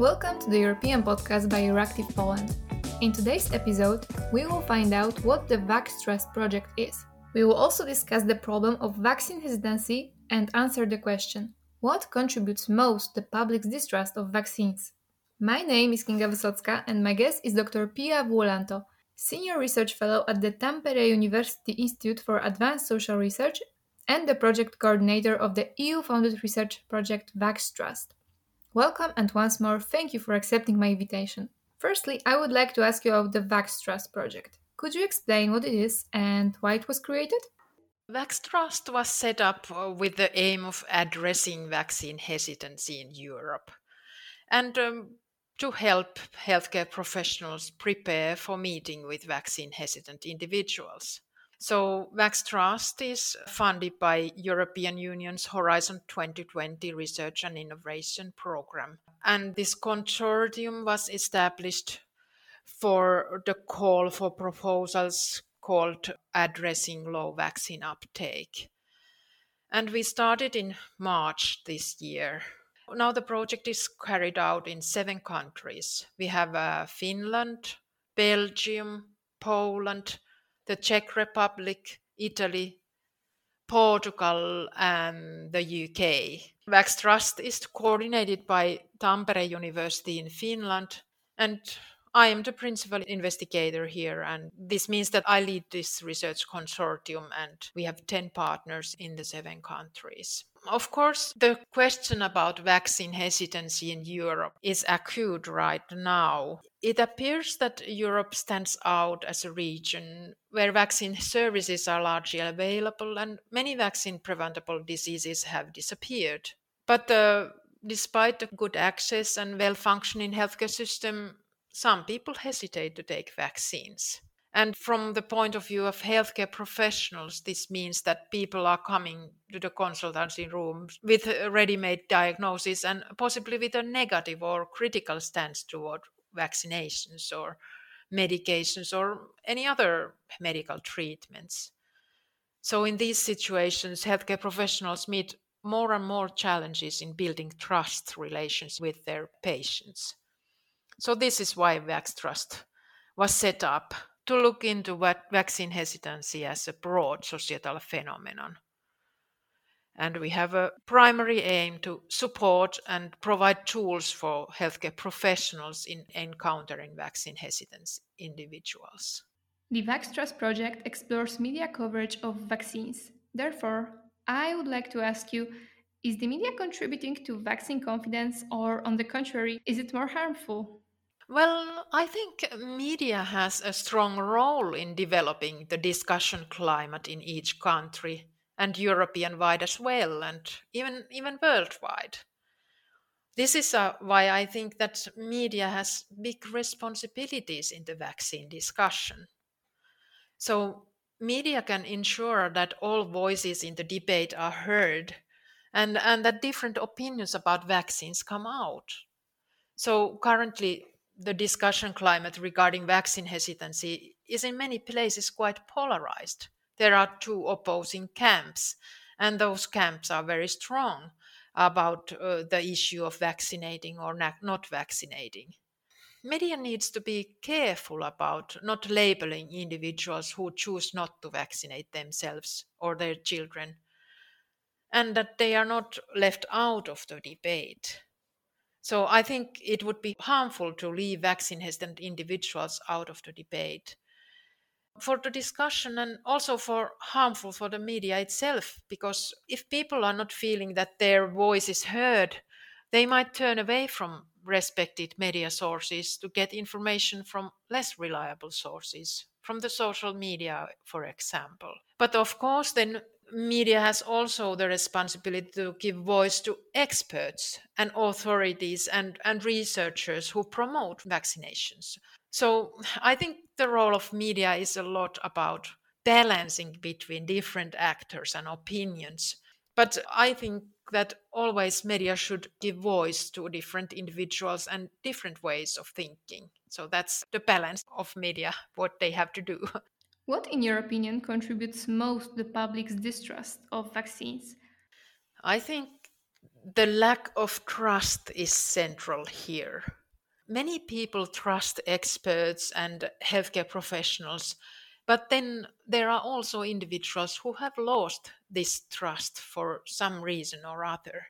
Welcome to the European podcast by Euractiv Poland. In today's episode, we will find out what the Vax Trust project is. We will also discuss the problem of vaccine hesitancy and answer the question what contributes most to the public's distrust of vaccines? My name is Kinga Wysocka and my guest is Dr. Pia Vuolanto, Senior Research Fellow at the Tampere University Institute for Advanced Social Research and the project coordinator of the EU funded research project Vax Trust. Welcome and once more, thank you for accepting my invitation. Firstly, I would like to ask you about the Vax Trust project. Could you explain what it is and why it was created? Vax Trust was set up uh, with the aim of addressing vaccine hesitancy in Europe and um, to help healthcare professionals prepare for meeting with vaccine hesitant individuals. So Vax Trust is funded by European Union's Horizon 2020 Research and Innovation Program. And this consortium was established for the call for proposals called Addressing Low Vaccine Uptake. And we started in March this year. Now the project is carried out in seven countries. We have uh, Finland, Belgium, Poland, the Czech Republic, Italy, Portugal, and the UK. Vax Trust is coordinated by Tampere University in Finland, and I am the principal investigator here, and this means that I lead this research consortium, and we have 10 partners in the seven countries. Of course, the question about vaccine hesitancy in Europe is acute right now. It appears that Europe stands out as a region where vaccine services are largely available and many vaccine preventable diseases have disappeared. But uh, despite the good access and well functioning healthcare system, some people hesitate to take vaccines. And from the point of view of healthcare professionals, this means that people are coming to the consultancy rooms with a ready made diagnosis and possibly with a negative or critical stance toward vaccinations or medications or any other medical treatments. So, in these situations, healthcare professionals meet more and more challenges in building trust relations with their patients. So, this is why Vax Trust was set up to look into what vaccine hesitancy as a broad societal phenomenon. And we have a primary aim to support and provide tools for healthcare professionals in encountering vaccine hesitant individuals. The Vax Trust project explores media coverage of vaccines. Therefore, I would like to ask you is the media contributing to vaccine confidence, or on the contrary, is it more harmful? Well, I think media has a strong role in developing the discussion climate in each country and European wide as well, and even, even worldwide. This is uh, why I think that media has big responsibilities in the vaccine discussion. So, media can ensure that all voices in the debate are heard and, and that different opinions about vaccines come out. So, currently, the discussion climate regarding vaccine hesitancy is in many places quite polarized. There are two opposing camps, and those camps are very strong about uh, the issue of vaccinating or not vaccinating. Media needs to be careful about not labeling individuals who choose not to vaccinate themselves or their children, and that they are not left out of the debate. So I think it would be harmful to leave vaccine hesitant individuals out of the debate. For the discussion and also for harmful for the media itself, because if people are not feeling that their voice is heard, they might turn away from respected media sources to get information from less reliable sources, from the social media, for example. But of course, then media has also the responsibility to give voice to experts and authorities and, and researchers who promote vaccinations. So I think the role of media is a lot about balancing between different actors and opinions. But I think that always media should give voice to different individuals and different ways of thinking. So that's the balance of media, what they have to do. What, in your opinion, contributes most to the public's distrust of vaccines? I think the lack of trust is central here. Many people trust experts and healthcare professionals, but then there are also individuals who have lost this trust for some reason or other.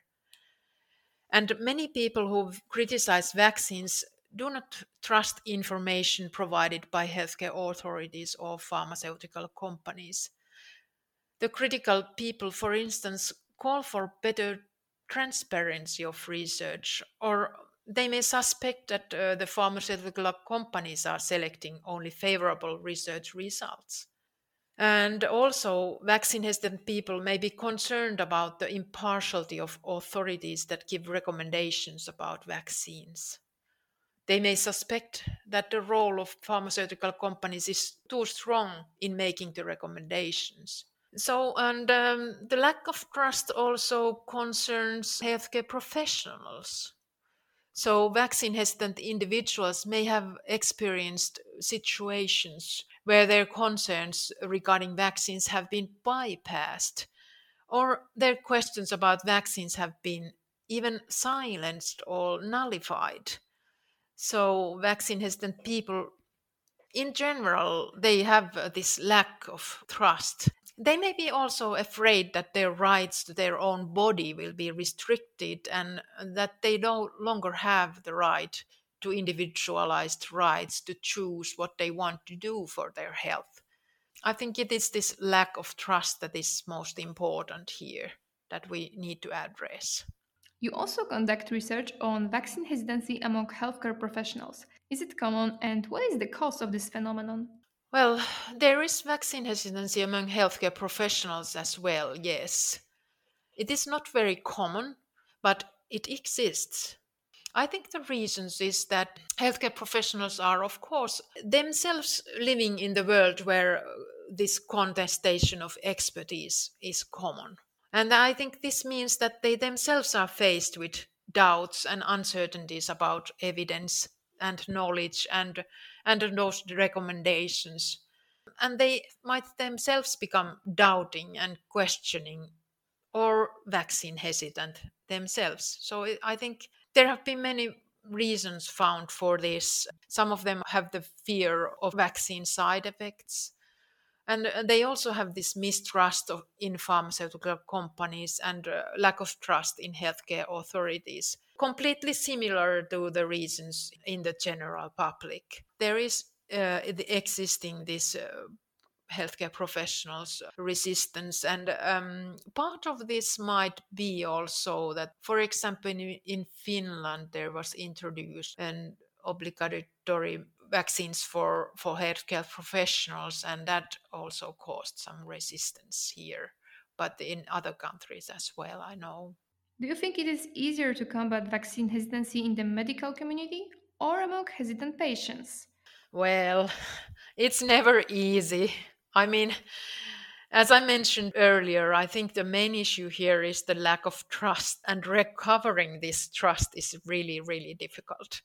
And many people who criticize vaccines do not trust information provided by healthcare authorities or pharmaceutical companies. The critical people, for instance, call for better transparency of research, or they may suspect that uh, the pharmaceutical companies are selecting only favorable research results. And also, vaccine hesitant people may be concerned about the impartiality of authorities that give recommendations about vaccines. They may suspect that the role of pharmaceutical companies is too strong in making the recommendations. So, and um, the lack of trust also concerns healthcare professionals. So, vaccine hesitant individuals may have experienced situations where their concerns regarding vaccines have been bypassed, or their questions about vaccines have been even silenced or nullified. So, vaccine hesitant people in general, they have uh, this lack of trust they may be also afraid that their rights to their own body will be restricted and that they no longer have the right to individualized rights to choose what they want to do for their health. I think it is this lack of trust that is most important here that we need to address. You also conduct research on vaccine hesitancy among healthcare professionals. Is it common and what is the cause of this phenomenon? Well, there is vaccine hesitancy among healthcare professionals as well, yes. It is not very common, but it exists. I think the reasons is that healthcare professionals are, of course, themselves living in the world where this contestation of expertise is common. And I think this means that they themselves are faced with doubts and uncertainties about evidence and knowledge and and those recommendations. And they might themselves become doubting and questioning or vaccine hesitant themselves. So i think there have been many reasons found for this. Some of them have the fear of vaccine side effects and they also have this mistrust of, in pharmaceutical companies and uh, lack of trust in healthcare authorities completely similar to the reasons in the general public. There is uh, existing this uh, healthcare professionals resistance and um, part of this might be also that for example in, in finland there was introduced an obligatory vaccines for for healthcare professionals and that also caused some resistance here but in other countries as well i know do you think it is easier to combat vaccine hesitancy in the medical community or among hesitant patients? Well, it's never easy. I mean, as I mentioned earlier, I think the main issue here is the lack of trust, and recovering this trust is really, really difficult.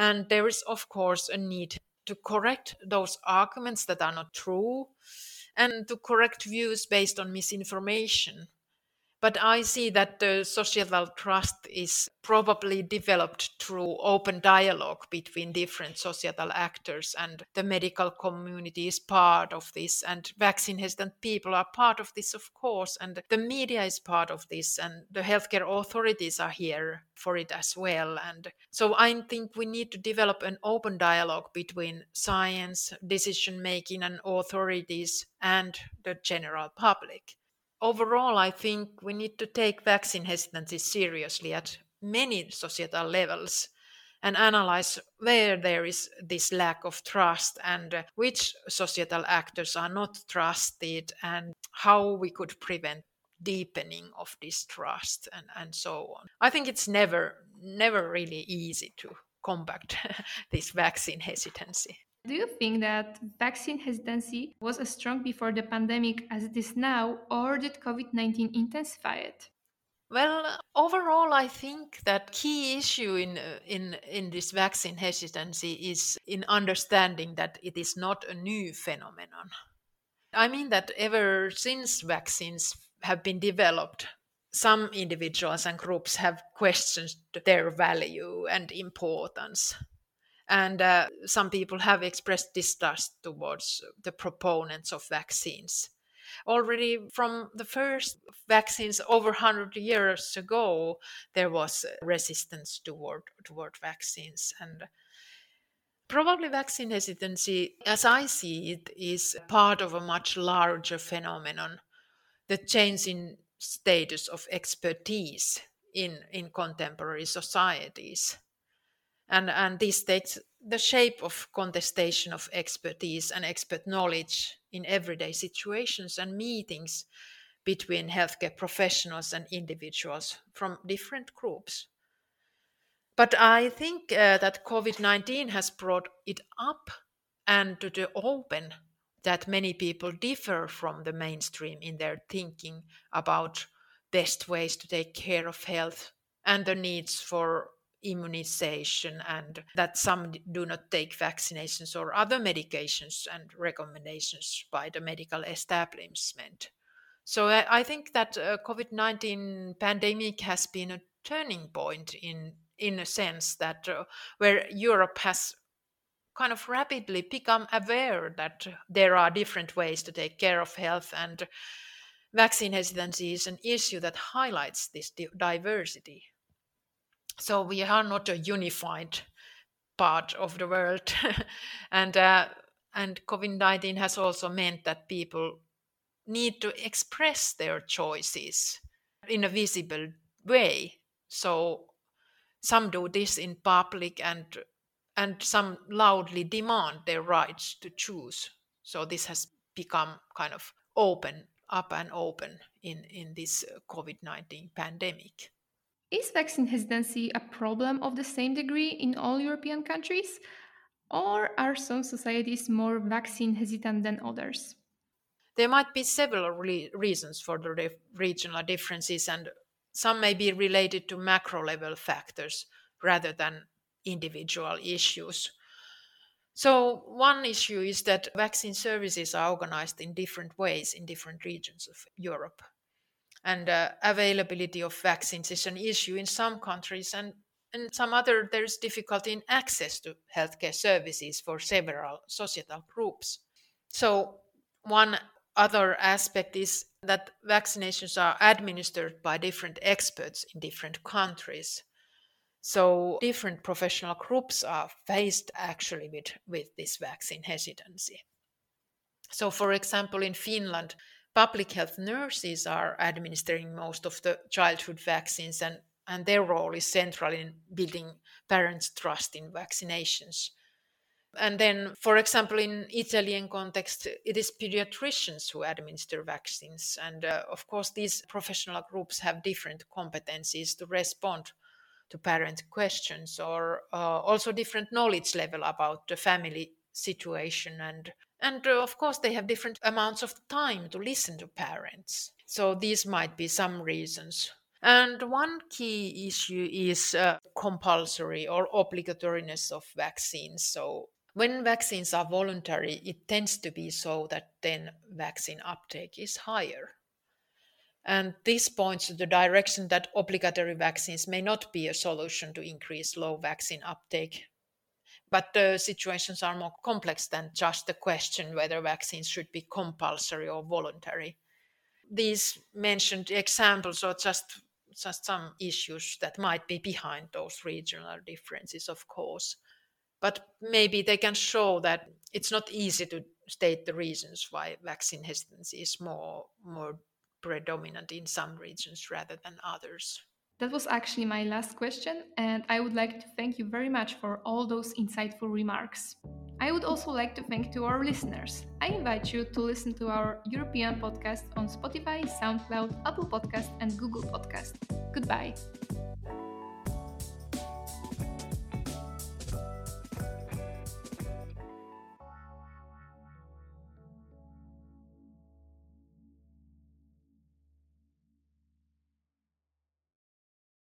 And there is, of course, a need to correct those arguments that are not true and to correct views based on misinformation but I see that the societal trust is probably developed through open dialogue between different societal actors, and the medical community is part of this, and vaccine hesitant people are part of this, of course, and the media is part of this, and the healthcare authorities are here for it as well. And so I think we need to develop an open dialogue between science, decision making, and authorities and the general public overall, I think we need to take vaccine hesitancy seriously at many societal levels and analyze where there is this lack of trust and which societal actors are not trusted and how we could prevent deepening of distrust and, and so on. I think it's never never really easy to combat this vaccine hesitancy. Do you think that vaccine hesitancy was as strong before the pandemic as it is now, or did COVID 19 intensify it? Well, overall, I think that key issue in uh, in in this vaccine hesitancy is in understanding that it is not a new phenomenon. I mean that ever since vaccines have been developed, some individuals and groups have questioned their value and importance. And uh, some people have expressed distrust towards the proponents of vaccines. Already from the first vaccines over 100 years ago, there was resistance toward, toward vaccines. And probably vaccine hesitancy, as I see it, is part of a much larger phenomenon the change in status of expertise in, in contemporary societies. And, and this takes the shape of contestation of expertise and expert knowledge in everyday situations and meetings between healthcare professionals and individuals from different groups. But I think uh, that COVID 19 has brought it up and to the open that many people differ from the mainstream in their thinking about best ways to take care of health and the needs for immunization and that some do not take vaccinations or other medications and recommendations by the medical establishment. So i, think that uh, covid-19 pandemic has been a turning point in in a sense that uh, where europe has kind of rapidly become aware that there are different ways to take care of health and vaccine hesitancy is an issue that highlights this diversity so we are not a unified part of the world. And uh, and covid-19 has also meant that people need to express their choices in a visible way. So some do this in public and and some loudly demand their rights to choose. So this has become kind of open up and open in in this uh, covid-19 pandemic is vaccine hesitancy a problem of the same degree in all European countries? Or are some societies more vaccine hesitant than others? There might be several re- reasons for the re- regional differences, and some may be related to macro level factors rather than individual issues. So, one issue is that vaccine services are organized in different ways in different regions of Europe and uh, availability of vaccines is an issue in some countries and in some other there's difficulty in access to healthcare services for several societal groups. So one other aspect is that vaccinations are administered by different experts in different countries. So different professional groups are faced actually with, with this vaccine hesitancy. So for example in finland public health nurses are administering most of the childhood vaccines and, and their role is central in building parents' trust in vaccinations. And then, for example, in Italian context, it is pediatricians who administer vaccines. And uh, of course, these professional groups have different competencies to respond to parent questions or uh, also different knowledge level about the family situation and and uh, of course, they have different amounts of time to listen to parents. So these might be some reasons. And one key issue is uh, compulsory or obligatoriness of vaccines. So when vaccines are voluntary, it tends to be so that then vaccine uptake is higher. And this points to the direction that obligatory vaccines may not be a solution to increase low vaccine uptake but the situations are more complex than just the question whether vaccines should be compulsory or voluntary. These mentioned examples are just just some issues that might be behind those regional differences, of course. But maybe they can show that it's not easy to state the reasons why vaccine hesitancy is more more predominant in some regions rather than others. That was actually my last question, and I would like to thank you very much for all those insightful remarks. I would also like to thank to our listeners. I invite you to listen to our European podcast on Spotify, SoundCloud, Apple Podcast, and Google Podcast. Goodbye.